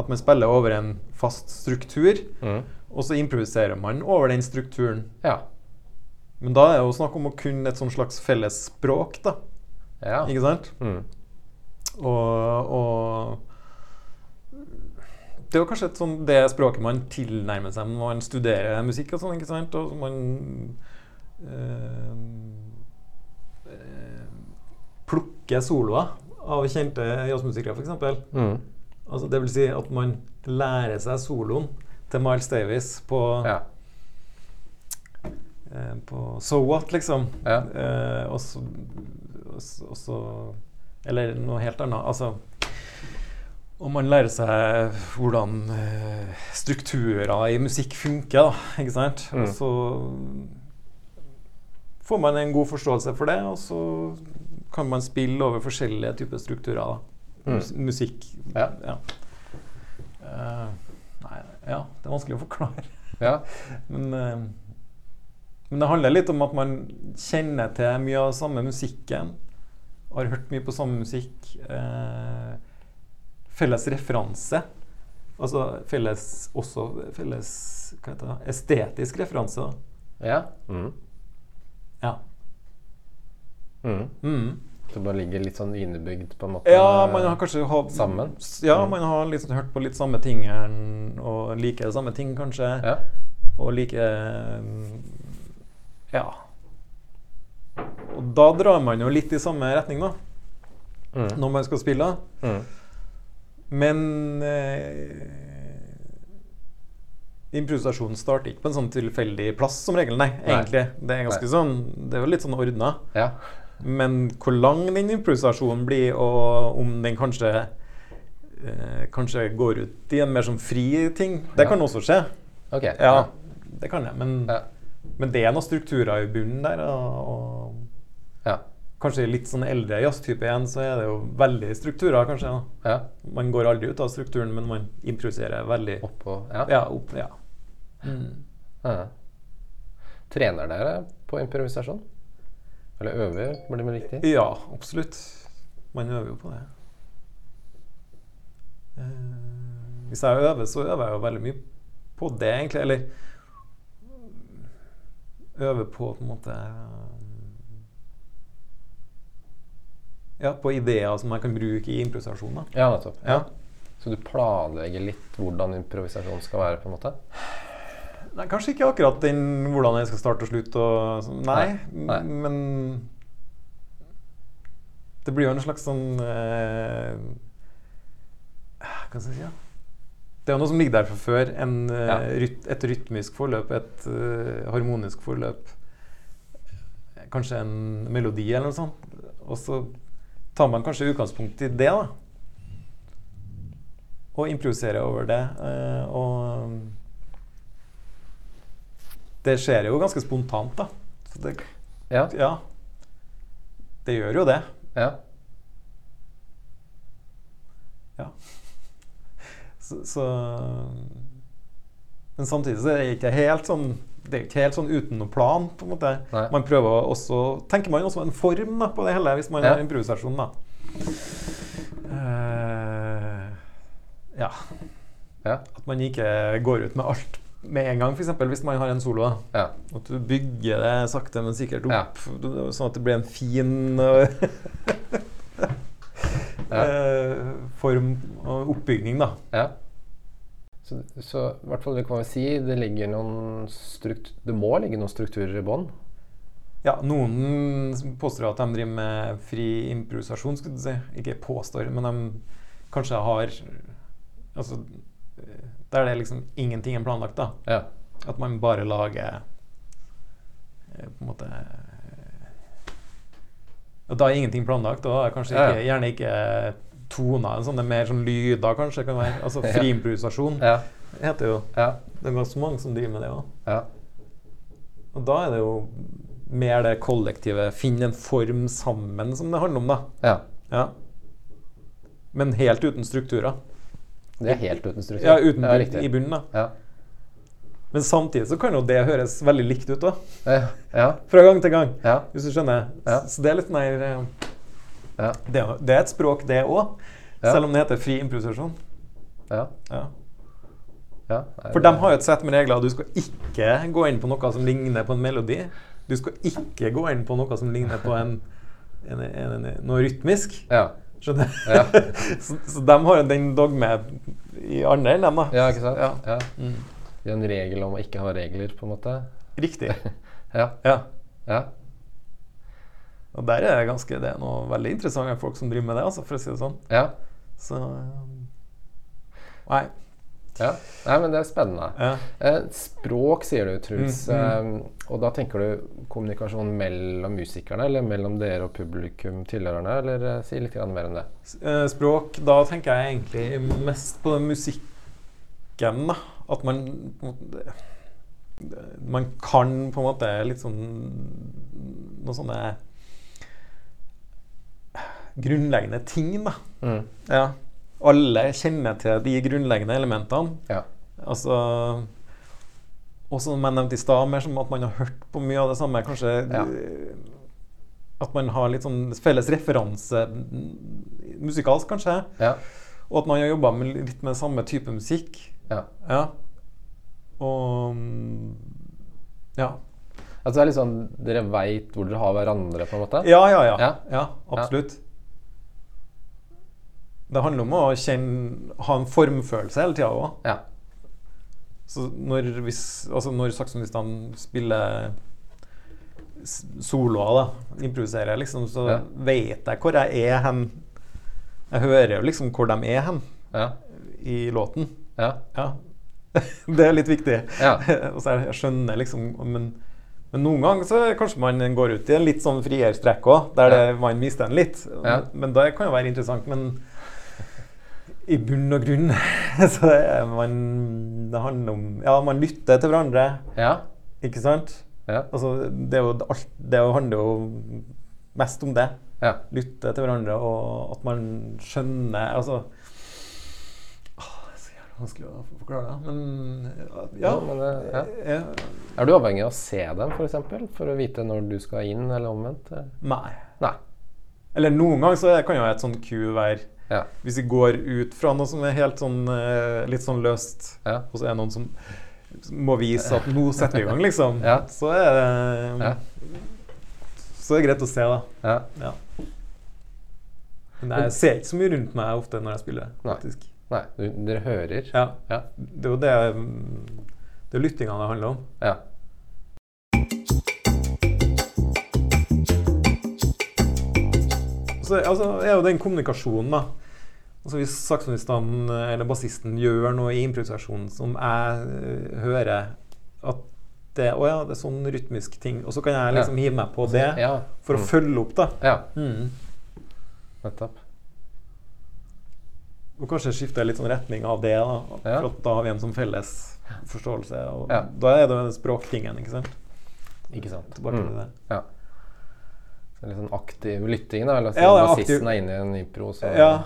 at man spiller over en fast struktur, Mm. og så improviserer man over den strukturen. Ja. Men da er det jo snakk om å kunne et sånt slags felles språk, da. ja. Ikke sant? Mm. Og, og Det er jo kanskje et sånt, det språket man tilnærmer seg når man studerer musikk og sånn, ikke sant? Og man øh, plukker soloer. av kjente jazzmusikere, f.eks. Mm. Altså, det vil si at man lærer seg soloen til Miles Davis på, Ja. Eh, på So What, liksom. Ja. Eh, og så og så- Eller noe helt annet. Altså Om man lærer seg hvordan eh, strukturer i musikk funker, da. Ikke sant? Mm. Og så får man en god forståelse for det, og så kan man spille over forskjellige typer strukturer. da. Mm. Mus musikk Ja. Eh, nei, ja, det er vanskelig å forklare. ja. Men, eh, men det handler litt om at man kjenner til mye av samme musikken. Har hørt mye på samme musikk. Eh, felles referanse. Altså felles også felles hva heter det, estetisk referanse. da. ja. Mm. Ja. Mm. Mm. Så man bare ligger litt sånn innebygd, på en måte? ja, man har kanskje hatt Sammen? Ja, Mm. man har liksom hørt på litt samme tingene og liker samme ting, kanskje. Ja. Og liker mm, Ja. Og da drar man jo litt i samme retning, da, Mm. når man skal spille. Mm. Men eh, improvisasjonen starter ikke på en sånn tilfeldig plass, som regel. Nei, Nei. egentlig. Det er ganske Nei. sånn Det er jo litt sånn ordna. ja. Men hvor lang den improvisasjonen blir, og om den kanskje eh, Kanskje går ut i en mer sånn fri ting, det Ja. kan også skje. Okay. Ja, det kan jeg. Men, Ja. Men det er noen strukturer i bunnen der. Og, og Ja. kanskje litt sånn eldre jazztype igjen, så er det jo veldig strukturer, kanskje. ja. Man går aldri ut av strukturen, men man improviserer veldig Oppå Ja. Ja, opp, ja. Mm. Trener dere på improvisasjon? Eller øver, blir det riktig? ja, absolutt. Man øver jo på det. Eh, hvis jeg øver, så øver jeg jo veldig mye på det, egentlig. Eller øver på på en måte Ja, på ideer som man kan bruke i improvisasjon. da. Ja, nettopp. Ja. Så du planlegger litt hvordan improvisasjon skal være, på en måte? Nei, kanskje ikke akkurat den hvordan jeg skal starte og slutte og Nei, nei. men Det blir jo en slags sånn eh, Hva skal jeg si? Ja? Det er jo noe som ligger der fra før. En, eh, Ja. ryt, et rytmisk forløp, et uh, harmonisk forløp. Kanskje en melodi eller noe sånt. Og så tar man kanskje utgangspunkt i det, da. Og improviserer over det. Uh, og det skjer jo ganske spontant, da. Så det, Ja. ja. Det gjør jo det. ja. Ja. Så, så Men samtidig så er det ikke helt sånn Det er ikke helt sånn uten noen plan, på en måte. Nei. Man prøver også Tenker man også en form da, på det hele hvis man Ja. har improvisasjon, da. Uh, ja. Ja. At man ikke går ut med alt med en gang, f.eks. hvis man har en solo. da. ja. At du bygger det sakte, men sikkert opp, sånn at det blir en fin eh, form og oppbygning, da. ja. Så, så i hvert fall det kan vi si det ligger noen strukt Det må ligge noen strukturer i bånn. Ja, noen påstår at de driver med fri improvisasjon, skulle du si. Ikke påstår, men de kanskje har Altså Der det liksom ingenting er planlagt, da. Ja. At man bare lager eh, på en måte da er ingenting planlagt. Da er kanskje ikke, gjerne ikke toner. Sånne mer sånn lyder, kanskje. kan være Altså Friimprovisasjon fri improvisasjon Ja. heter jo Ja. Det er ganske mange som driver med det òg. ja. Og da er det jo mer det kollektive. Finne en form sammen som det handler om, da. ja. Ja. Men helt uten strukturer. Det er helt uten struktur. Ja, uten bunn- i bunnen, da. Men samtidig så kan jo det høres veldig likt ut, da. Ja. Ja. Fra gang til gang. Ja. Hvis du skjønner. Ja. Så det er litt mer eh, Ja. det, det er et språk, det òg. Selv om det heter fri improvisasjon. ja. Ja. ja. Nei, For de har jo et sett med regler. Du skal ikke gå inn på noe som ligner på en melodi. Du skal ikke gå inn på noe som ligner på en, en, en, noe rytmisk. Ja. Skjønner så, så de har jo den dogme i andre enn dem, da. ja, ikke sant? Ja. Mm. Det er en regel om å ikke ha regler, på en måte. Riktig. Ja. Ja. ja. Og der er det ganske Det er noe veldig interessante folk som driver med det, altså, for å si det sånn. Ja. Så um, Nei. ja. Nei, men det er spennende. Ja. Eh, språk, sier du, Truls. Mm, Eh, og da tenker du kommunikasjon mellom musikerne, eller mellom dere og publikum, tilhørerne? Eller eh, si litt mer om det. Eh, Språk, da tenker jeg egentlig mest på musikken, da. At man Man kan på en måte litt sånn Noen sånne grunnleggende ting, da. Mm. Ja. Alle kjenner til de grunnleggende elementene. Ja. Altså Og som jeg nevnte i stad, mer som at man har hørt på mye av det samme. Kanskje Ja. at man har litt sånn felles referanse musikalsk, kanskje. Ja. Og at man har jobba litt med samme type musikk. Ja. Ja. Og mm, Ja. Altså det er sånn Dere veit hvor dere har hverandre, på en måte? Ja, ja, ja. Ja. ja absolutt. Det handler om å kjenne, ha en formfølelse hele tida òg. Ja. Så når, hvis, altså når saksofonistene spiller soloer, da, improviserer, liksom, så Ja. vet jeg hvor jeg er hen. Jeg hører jo liksom hvor de er hen Ja. i låten. Ja. Ja. det er litt viktig. Ja. Og så jeg, jeg skjønner liksom men, men noen ganger så kanskje man går ut i en litt sånn friere strekk òg, der det, man mister den litt. Ja. Men det kan jo være interessant. Men i bunn og grunn så er man Det handler om Ja, man lytter til hverandre, Ja. ikke sant? Ja. Altså, det, er jo alt, det handler jo mest om det. ja. Lytte til hverandre, og at man skjønner Altså Åh, Det er så jævlig vanskelig å forklare det, men ja. Ja, men ja. ja. Er du avhengig av å se dem, f.eks., for, eksempel, for å vite når du skal inn, eller omvendt? Nei. Nei. Eller noen ganger så kan jo et sånt Q være Ja. Hvis vi går ut fra noe som er helt sånn eh, litt sånn løst, Ja. og så er det noen som må vise at nå setter vi i gang, liksom, Ja. så er det Ja. Så er det greit å se, da. Ja. Ja. Men jeg ser ikke så mye rundt meg ofte når jeg spiller, faktisk. Nei, du, dere hører? Ja. Ja. Det er jo det Det er lyttinga det handler om. ja. Så altså, er jo den kommunikasjonen, da. Altså Hvis saksofonisten eller bassisten gjør noe i improvisasjonen som jeg øh, hører at det, å ja, det er sånn rytmisk ting, og så kan jeg liksom hive meg på det Ja. for å Mm. følge opp, da. Ja, Mm. nettopp. Og kanskje skifte litt sånn retning av det, da. For at da har vi en sånn felles forståelse. Og Ja. da er det jo språktingen, ikke sant? Ikke sant. Tilbake til Mm. det. Ja. Så litt sånn aktiv lytting, da. Eller Ja, det er bassisten er inne i en impro, så Ja.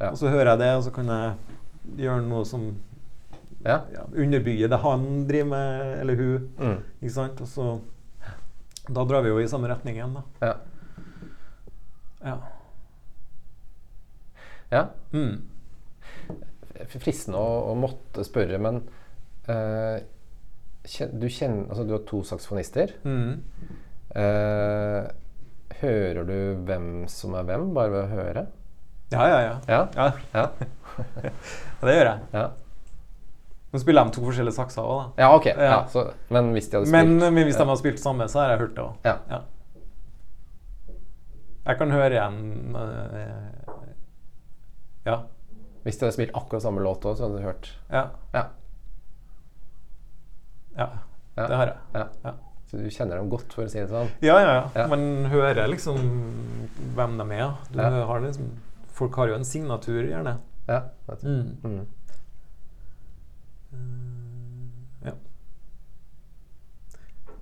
Ja. Og så hører jeg det, og så kan jeg gjøre noe som Ja. ja, underbygger det han driver med, eller hun. Mm. Ikke sant? Og så Da drar vi jo i samme retning igjen, da. Ja. Ja. ja. Mm. F- Fristende å, å måtte spørre, men uh, kjen, du kjenner Altså, du har to saksofonister. Mm. Uh, hører du hvem som er hvem, bare ved å høre? Ja, ja, ja. Ja. ja. Ja. Det gjør jeg. ja. Nå spiller de to forskjellige sakser òg, da. ja ok. Ja. Så, men hvis de hadde spilt men hvis de hadde spilt samme, så har jeg hørt det òg. Ja. Ja. Jeg kan høre igjen Ja. Hvis de hadde spilt akkurat samme låt òg, så hadde du hørt Ja. Ja. Ja, det har jeg. Ja. Ja. Så du kjenner dem godt, for å si det sånn? Ja, ja, ja. Man hører liksom hvem de er. Du har liksom, folk har jo en signatur, gjerne. Ja. Mm. Mm. Ja.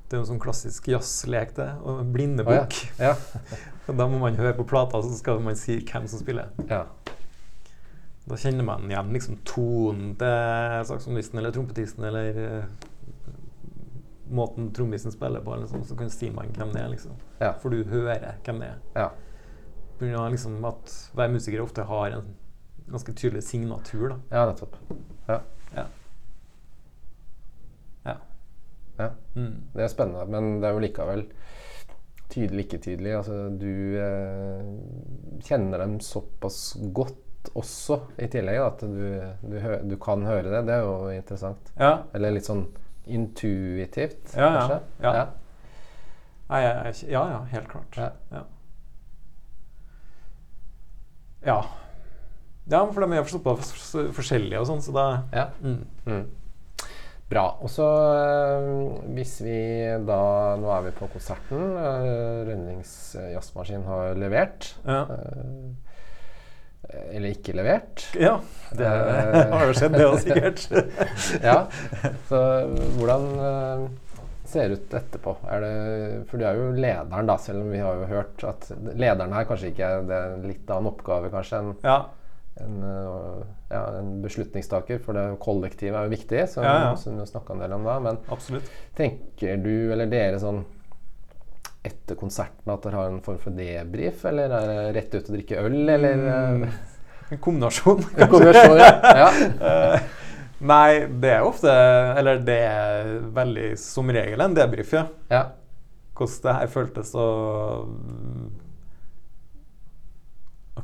Det er jo en sånn klassisk jazzlek, det. Og en Oh, ja. Da må man høre på plata, så skal man si hvem som spiller. Ja. Da kjenner man igjen liksom tonen til saksofonisten eller trompetisten eller uh, måten trommisen spiller på, eller sånn, så kan si man hvem det er. liksom. Ja. For du hører hvem det er. ja. Pga. liksom at hver musiker ofte har en ganske tydelig signatur. da. Ja, nettopp. Ja. Ja. Ja. ja. Mm. Det er spennende, men det er jo likevel tydelig, ikke tydelig. Altså, du eh, kjenner dem såpass godt også, i tillegg, da, at du, du, du kan høre det. Det er jo interessant. Ja. Eller litt sånn intuitivt, Ja, ja. kanskje. Ja. Nei, jeg, ja, ja, helt klart. Ja. Ja. ja. Ja, for de er mye forskjellige og sånn, så det Ja. mm. Mm. Bra. Og så øh, hvis vi da Nå er vi på konserten. Uh, Rønnings jazzmaskin har levert. Ja. øh, eller ikke levert. ja. Det Eh. har jo skjedd, det òg, sikkert. ja. Så hvordan øh, ser det ut etterpå? Er det, for du er jo lederen, da, selv om vi har jo hørt at lederen her kanskje ikke er det er litt annen oppgave, kanskje. En, ja. en, ja, en beslutningstaker, for det kollektivet er jo viktig, som, Ja, som du snakka en del om da. Men Absolutt. tenker du, eller dere, sånn etter konserten at dere har en form for debrief, eller er det rett ut og drikke øl, eller mm, En kombinasjon. kanskje. en kombinasjon? Ja. ja. Eh, Nei, det er ofte Eller det er veldig som regel en debrief, ja. ja. Hvordan det her føltes og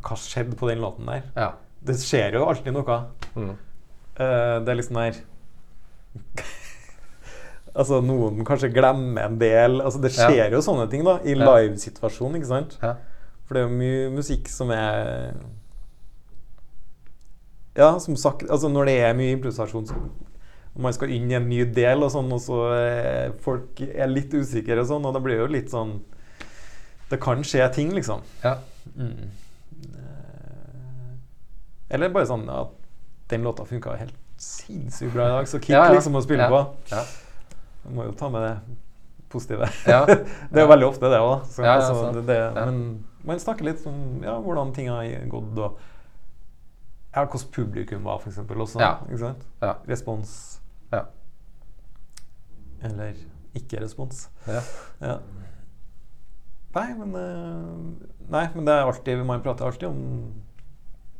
Hva skjedde på den låten der? ja. Det skjer jo alltid noe. Mm. Uh, det er liksom der Altså, noen kanskje glemmer en del. Altså, det Ja. skjer jo sånne ting da i Ja. livesituasjonen, ikke sant? Ja. For det er jo mye musikk som er Ja, som sagt Altså når det er mye improvisasjon man skal inn i en ny del og sånn, og så er folk er litt usikre og sånn, og det blir jo litt sånn Det kan skje ting, liksom. ja. Mm. Eller bare sånn at den låta funka helt sinnssykt bra i dag, så kick Ja, ja. liksom å spille Ja. på. Ja. Jeg må jo ta med det positive. Ja. det er jo veldig ofte det òg. Ja, altså, det, det, Men man snakker litt om ja, hvordan ting har gått, og ja, hvordan publikum var, f.eks. også. Ikke sant? Ja. Respons. Ja. Eller ikke respons. Ja. Ja. Nei, men eh, Nei, men det er alltid Man prater alltid om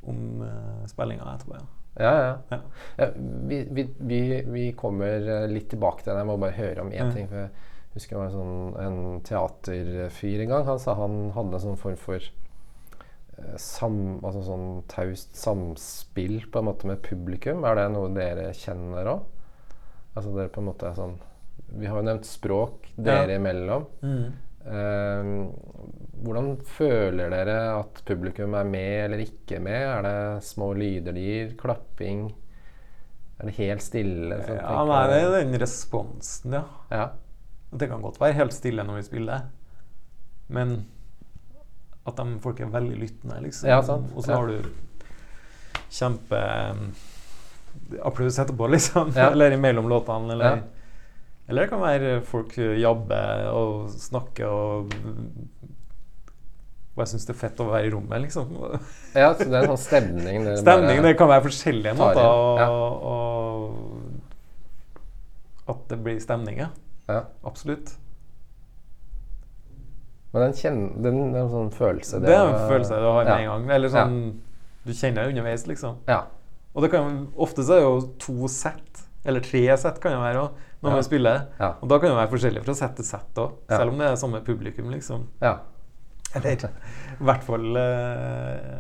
om uh, spillinga etterpå, ja. Ja, ja. Ja. vi, vi, vi, vi kommer eh, litt tilbake til den. Jeg må bare høre om én Mm. ting. For jeg husker det var en, sånn, en teaterfyr en gang. Han sa han hadde en sånn form for eh, sam, altså sånn taust samspill på en måte med publikum. Er det noe dere kjenner òg? Altså dere på en måte er sånn Vi har jo nevnt språk dere Ja. imellom. Eh, hvordan føler dere at publikum er med eller ikke med? Er det små lyder de gir? Klapping? Er det helt stille? Ja, nei, det er den responsen, ja. ja. Det kan godt være helt stille når vi spiller, men at de, folk er veldig lyttende, liksom. Ja, sant. Og så har du kjempe um, applaus etterpå, liksom. Ja. eller imellom låtene, eller Ja. Eller det kan være folk jabber og snakker og Og jeg syns det er fett å være i rommet, liksom. ja, så det er en sånn stemning Stemning, det kan være forskjellige måter å ja. At det blir stemning, ja. ja. Absolutt. Men den, kjenner, den, det er en sånn følelse Det er en følelse du har med ja. en gang. Eller sånn Du kjenner det underveis, liksom. Ja. Og det kan, ofte så er det jo to sett, eller tre sett kan det være også, når Ja. man spiller. Ja. Og da kan det være forskjellig fra sett til sett òg, Ja. selv om det er samme publikum, liksom. Ja. Eller i hvert fall eh,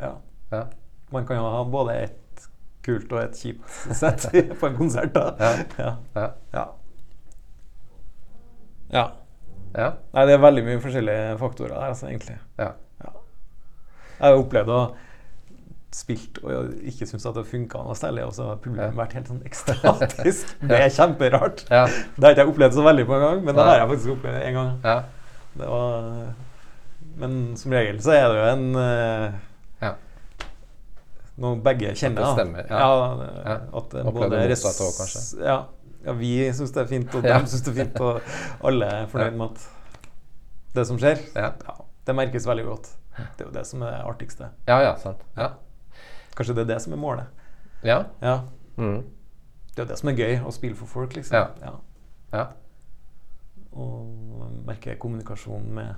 Ja. ja. Man kan jo ha både et kult og et kjipt sett på en konsert, da. Ja. Ja. Ja. ja. ja. ja. Nei, det er veldig mye forskjellige faktorer der, altså, egentlig. ja. Jeg har opplevd å spilt og ikke syntes at det funka noe særlig, og så har publikum vært helt sånn ekstatisk. Det er kjemperart. Ja. Det har ikke jeg opplevd så veldig på en gang, men det har jeg faktisk opplevd en gang. ja. Det var, men som regel så er det jo en uh, Ja. Noe begge kjenner. At det stemmer, ja. Ja. At både motsatt også, kanskje. Ja, ja, vi syns det er fint, og de syns det er fint, og alle er fornøyd med at det som skjer, Ja. det merkes veldig godt. Det er jo det som er det artigste. ja, ja, sant. Ja. Kanskje det er det som er målet. Ja. Ja. Mm. Det er det som er gøy, å spille for folk, liksom. Ja. ja. Og merke kommunikasjonen med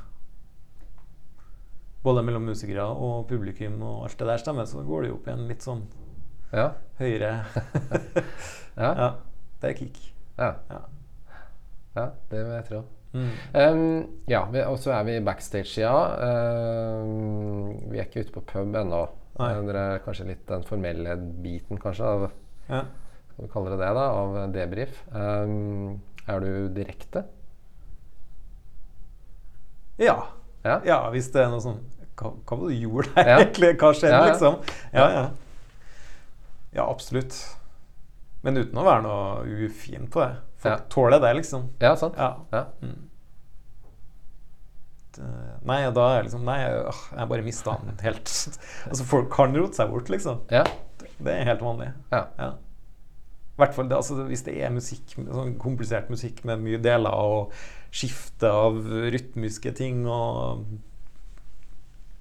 Både mellom musikere og publikum og alt det der stemmer, så går det jo opp i en litt sånn Ja. høyere Ja. Ja. Det er kick. ja. Ja. ja det vil jeg tro. Mm. Um, ja, og så er vi backstage, ja. Um, vi er ikke ute på pub ennå. Er kanskje litt den formelle biten, kanskje, av Ja. skal vi kalle det det, da, av debrief. Um, er du direkte? Ja. Ja. ja, hvis det er noe sånn Hva, hva var det du gjorde der, egentlig? Hva skjedde, liksom? Ja, ja. Ja, absolutt. Men uten å være noe ufin på det. Folk tåler det, liksom. Ja, sant? Ja. Ja. Mm. Det, nei, og da er jeg liksom Nei, jeg, jeg bare mista den helt. altså, folk kan rote seg bort, liksom. Ja. Det er helt vanlig. Ja. Ja. Hvert fall altså, hvis det er musikk, sånn komplisert musikk med mye deler og skifte av rytmiske ting og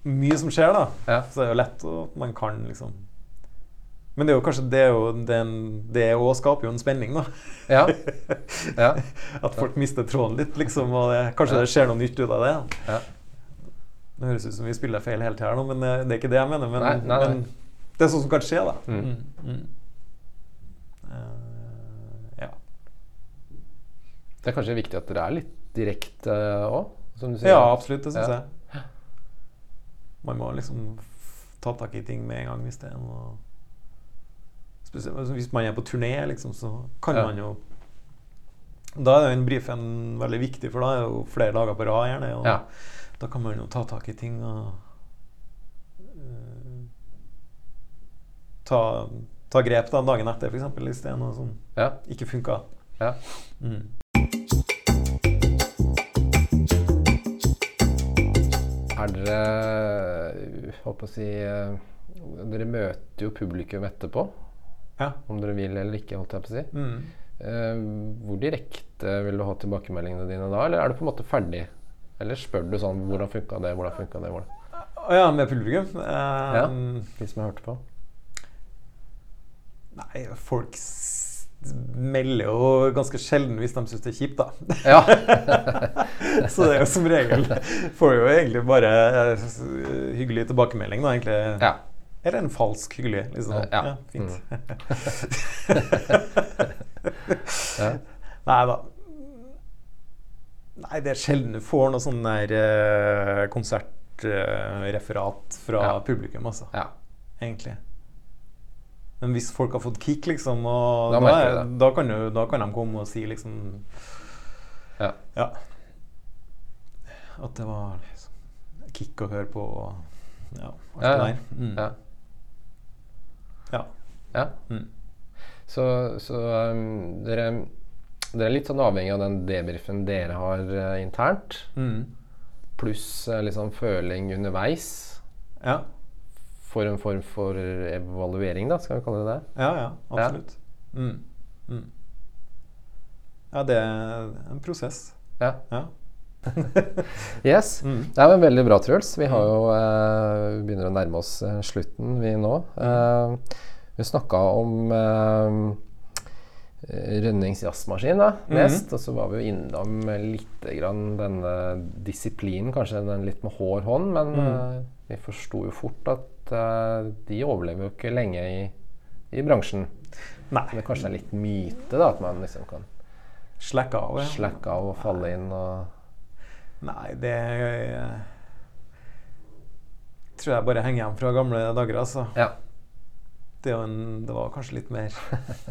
mye som skjer, da, Ja. så er det jo lett at man kan liksom Men det er jo kanskje det er jo den, Det òg skaper jo en spenning, da. Ja. ja. At folk mister tråden litt, liksom. Og det, kanskje det skjer noe nytt ut av det. ja. Det høres ut som vi spiller feil hele tida nå, men det, det er ikke det jeg mener. Men, Nei, nei, nei. men det er sånt som kan skje, da. Mm. Mm. Eh, ja. Det er kanskje viktig at dere er litt direkte òg, som du sier. ja, absolutt. Det syns Ja. jeg. Man må liksom ta tak i ting med en gang hvis det er noe Spesielt altså, hvis man er på turné, liksom, så kan Ja. man jo Da er jo den brifen veldig viktig, for da er det jo flere dager på rad, gjerne. Og Ja. da kan man jo ta tak i ting og uh, ta, ta grep da dagen etter, f.eks. Hvis det er noe som Ja. ikke funka. Ja. Mm. Er dere på å si eh, Dere møter jo publikum etterpå, Ja. om dere vil eller ikke, holdt jeg på å si. Mm. Uh, hvor direkte vil du ha tilbakemeldingene dine da, eller er du på en måte ferdig? Eller spør du sånn Hvordan funka det? Hvordan funka det? Hvordan? Å ja, med publikum? Uh, Ja. De som jeg hørte på? Nei, folk melder jo ganske sjelden hvis de syns det er kjipt, da. Ja. Så det er jo som regel Får jo egentlig bare eh, hyggelig tilbakemelding, da, egentlig. ja. Eller en falsk hyggelig, liksom. Ja. fint. Ja. Nei da. Nei, det er sjelden du får noe sånn der eh, konsertreferat fra Ja. publikum, altså. ja. Egentlig. Men hvis folk har fått kick, liksom, Da da, er, da, kan, du, da kan de komme og si liksom Ja. Ja. At det var liksom, kick å høre på og ja, alt Ja, ja. det der. Mm. Ja. Ja. ja. Mm. Så, så um, dere, dere er litt sånn avhengig av den debrifen dere har uh, internt, Mm. pluss uh, liksom føling underveis ja. for en form for evaluering, da, skal vi kalle det det? Ja, ja, absolutt. Mm. Mm. Ja, det er en prosess. Ja. Ja. Yes. Mm. Det er veldig bra, Truls. Vi har jo eh, begynner å nærme oss slutten, vi nå. Eh, vi snakka om eh, Rønnings jazzmaskin da, mest, og så var vi jo innom litt grann denne disiplinen, kanskje den litt med hård hånd, men eh, vi forsto jo fort at eh, de overlever jo ikke lenge i, i bransjen. Nei. Det kanskje er litt myte da, at man liksom kan slakke av. Ja. slakke av og falle inn og Nei, det tror jeg bare henger igjen fra gamle dager, altså. Ja. Det, en, det var kanskje litt mer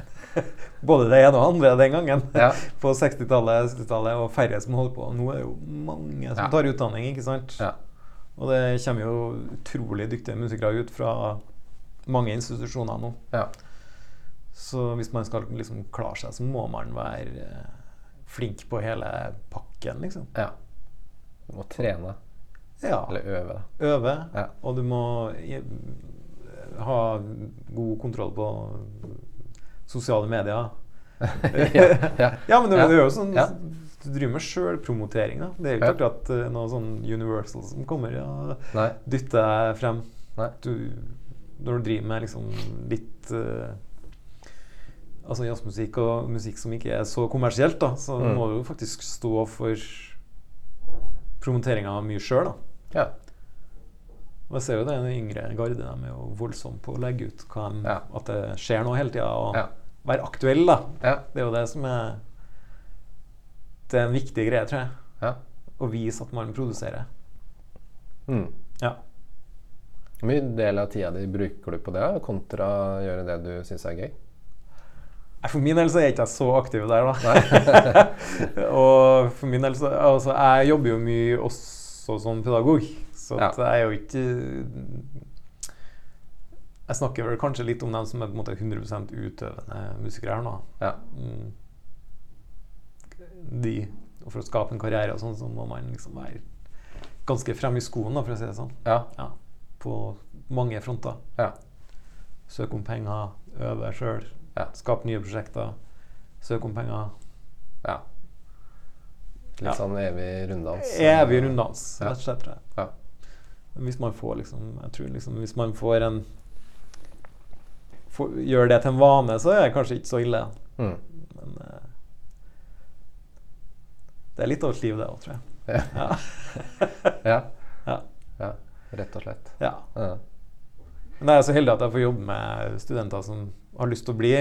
Både det ene og andre den gangen. Ja. På 60-tallet, 70-tallet, og færre som holder på. Nå er det jo mange som Ja. tar utdanning, ikke sant? Ja. Og det kommer jo utrolig dyktige musikere ut fra mange institusjoner nå. ja. Så hvis man skal liksom klare seg, så må man være eh, flink på hele pakken, liksom. ja. Du må trene. Ja. Eller øve. Øve, Ja. og du må ha god kontroll på sosiale medier. ja, ja. Ja, men det, Ja. det er jo sånn. Du driver med sjølpromotering. Det er jo ikke akkurat uh, noe sånn Universal som kommer og dytter deg frem. Du, når du driver med liksom litt uh, Altså jazzmusikk og musikk som ikke er så kommersielt, da, så Mm. må du jo faktisk stå for promoteringa mye sjøl. Ja. Og jeg ser jo det, den yngre garde de er jo voldsomme på å legge ut de, Ja. at det skjer noe hele tida, og Ja. være aktuell, da. Ja. Det er jo det som er Det er en viktig greie, tror jeg. ja. Å vise at man produserer. Mm. Ja. Hvor mye del av tida di bruker du på det, kontra å gjøre det du syns er gøy? For min del så er jeg ikke så aktiv der, da. og for min del så Altså, jeg jobber jo mye også som pedagog. Så Ja. jeg er jo ikke Jeg snakker vel kanskje litt om dem som er på en måte 100 utøvende musikere her nå. Ja. Mm. De, og for å skape en karriere og sånn, så må man liksom være ganske fremme i skoen, da, for å si det sånn. Ja. Ja. På mange fronter. Ja. Søke om penger, øve sjøl, Ja. skape nye prosjekter. Søke om penger. ja. Litt sånn evig runddans. Evig runddans, rett og slett. Ja. Hvis man får liksom Jeg tror liksom Hvis man får en får, Gjør det til en vane, så er det kanskje ikke så ille. Mm. Men eh, det er litt av et liv, det òg, tror jeg. Ja. Ja. Ja. ja. ja. Rett og slett. ja. Ja. Men jeg er så heldig at jeg får jobbe med studenter som har lyst til å bli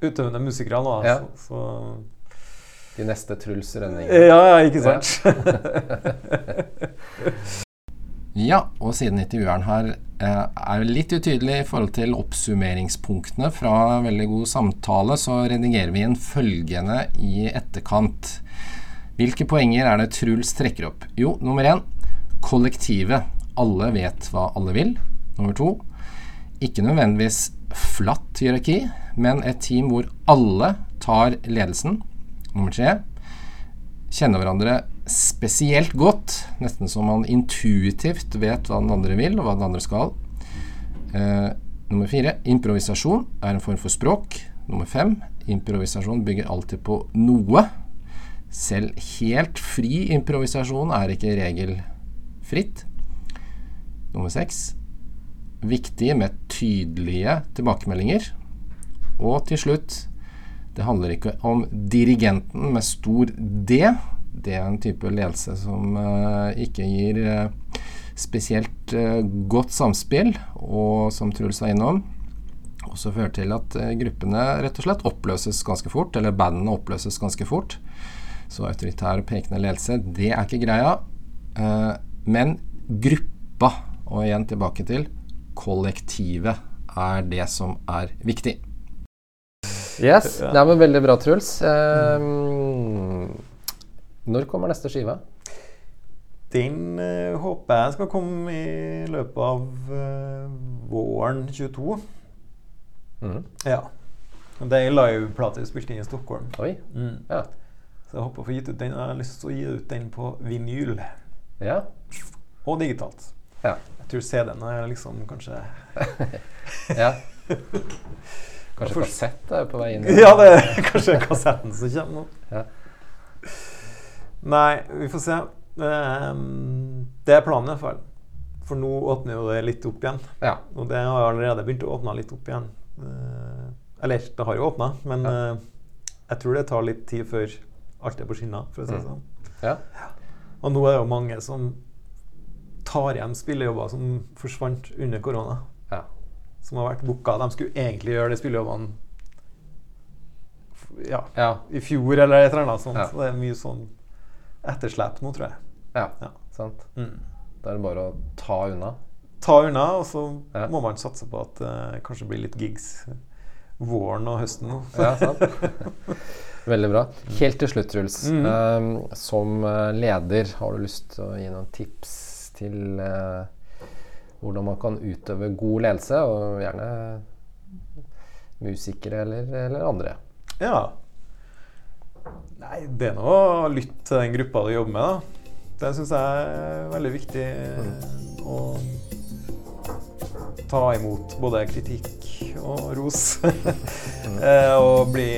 utøvende musikere nå. Ja. Så, så De neste Truls Rønning. Ja, ja, ikke sant? Ja, og siden intervjueren her eh, er litt utydelig i forhold til oppsummeringspunktene fra veldig god samtale, så redigerer vi inn følgende i etterkant. Hvilke poenger er det Truls trekker opp? Jo, nummer én kollektivet. Alle vet hva alle vil. Nummer to ikke nødvendigvis flatt hierarki, men et team hvor alle tar ledelsen. Nummer tre kjenne hverandre spesielt godt, nesten som man intuitivt vet hva den andre vil, og hva den andre skal. Eh, nummer fire improvisasjon er en form for språk. Nummer fem improvisasjon bygger alltid på noe. Selv helt fri improvisasjon er ikke regelfritt. Nummer seks viktig med tydelige tilbakemeldinger. Og til slutt det handler ikke om dirigenten med stor D. Det er en type ledelse som eh, ikke gir eh, spesielt eh, godt samspill, og som Truls var innom, også fører til at gruppene rett og slett oppløses ganske fort, eller bandene oppløses ganske fort. Så autoritær og pekende ledelse, det er ikke greia. Eh, men gruppa, og igjen tilbake til kollektivet, er det som er viktig. Yes, Ja. det men veldig bra, Truls. Ehm, når kommer neste skive? Den eh, håper jeg skal komme i løpet av eh, våren 22. Mm. Ja. Det er ei liveplate vi spilte inn i Stockholm. Oi. Mm. Ja. Så jeg håper å få gitt ut den. Jeg har lyst til å gi ut den på vinyl ja. og digitalt. Ja. Jeg tror CD-en er liksom kanskje ja. Kanskje kassett er på vei inn? Ja, det er kanskje kassetten som kommer nå. Ja. Nei, vi får se. Ehm, det er planen i hvert fall. For nå åpner jo det litt opp igjen. Ja. Og det har allerede begynt å åpne litt opp igjen. Eh, eller, det har jo åpna, men Ja. eh, jeg tror det tar litt tid før alt er på skinner, for å si det Mm. sånn. ja. Og nå er det jo mange som tar igjen spillejobber som forsvant under korona. ja. Som har vært booka. De skulle egentlig gjøre de spillejobbene ja, Ja. i fjor eller et eller annet sånt. Ja. Så det er mye sånn etterslep nå, tror jeg. ja. Ja. Sant. Mm. Da er det bare å ta unna. Ta unna, og så Ja. må man satse på at det kanskje blir litt gigs våren og høsten nå. Ja, sant. Veldig bra. Helt til slutt, Truls. Mm. Ehm, som eh, leder, har du lyst til å gi noen tips til uh, hvordan man kan utøve god ledelse, og gjerne musikere eller, eller andre? Ja. Nei, det er nå å lytte til den gruppa du jobber med, da. Det syns jeg er veldig viktig. Å ta imot både kritikk og ros. Eh, og bli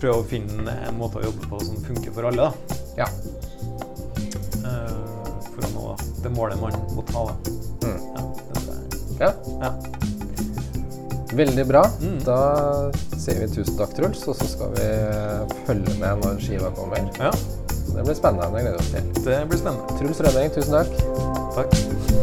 Prøve å finne en måte å jobbe på som funker for alle, da. Ja. Eh, for å nå det målet man må ta, da. Mm. Ja, det tror jeg. ja. Ja. Veldig bra. Mm. Da sier vi tusen takk, Truls, og så skal vi følge med når skiva kommer. ja, Det blir spennende. Jeg gleder oss til. det blir spennende. Truls Rønning, tusen takk. Takk.